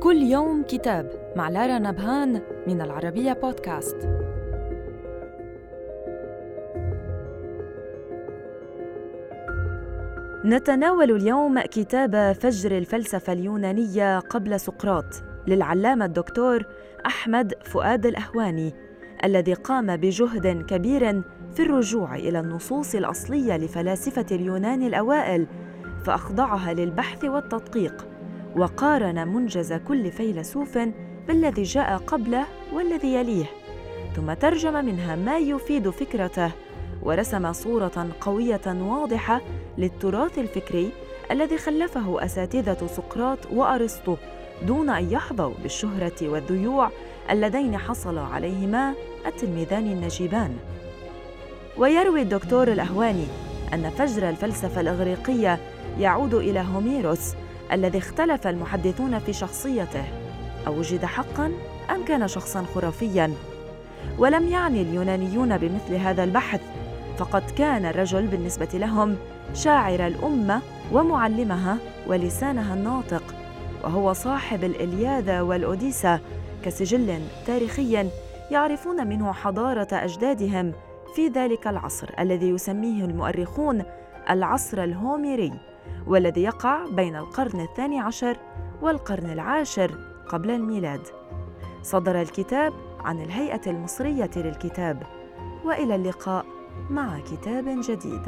كل يوم كتاب مع لارا نبهان من العربية بودكاست. نتناول اليوم كتاب فجر الفلسفة اليونانية قبل سقراط للعلامة الدكتور أحمد فؤاد الأهواني الذي قام بجهد كبير في الرجوع إلى النصوص الأصلية لفلاسفة اليونان الأوائل فأخضعها للبحث والتدقيق. وقارن منجز كل فيلسوف بالذي جاء قبله والذي يليه. ثم ترجم منها ما يفيد فكرته ورسم صورة قوية واضحة للتراث الفكري الذي خلفه أساتذة سقراط وأرسطو دون أن يحظوا بالشهرة والذيوع اللذين حصل عليهما التلميذان النجيبان. ويروي الدكتور الأهواني أن فجر الفلسفة الإغريقية يعود إلى هوميروس الذي اختلف المحدثون في شخصيته أو وجد حقا أم كان شخصا خرافيا. ولم يعني اليونانيون بمثل هذا البحث فقد كان الرجل بالنسبة لهم شاعر الأمة ومعلمها ولسانها الناطق وهو صاحب الإلياذة والاوديسا كسجل تاريخي يعرفون منه حضارة أجدادهم في ذلك العصر الذي يسميه المؤرخون العصر الهوميري. والذي يقع بين القرن الثاني عشر والقرن العاشر قبل الميلاد. صدر الكتاب عن الهيئة المصرية للكتاب وإلى اللقاء مع كتاب جديد.